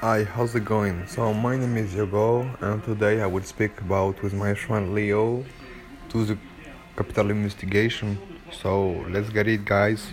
Hi, how's it going? So my name is Yago, and today I will speak about with my friend Leo to the capital investigation. So let's get it, guys.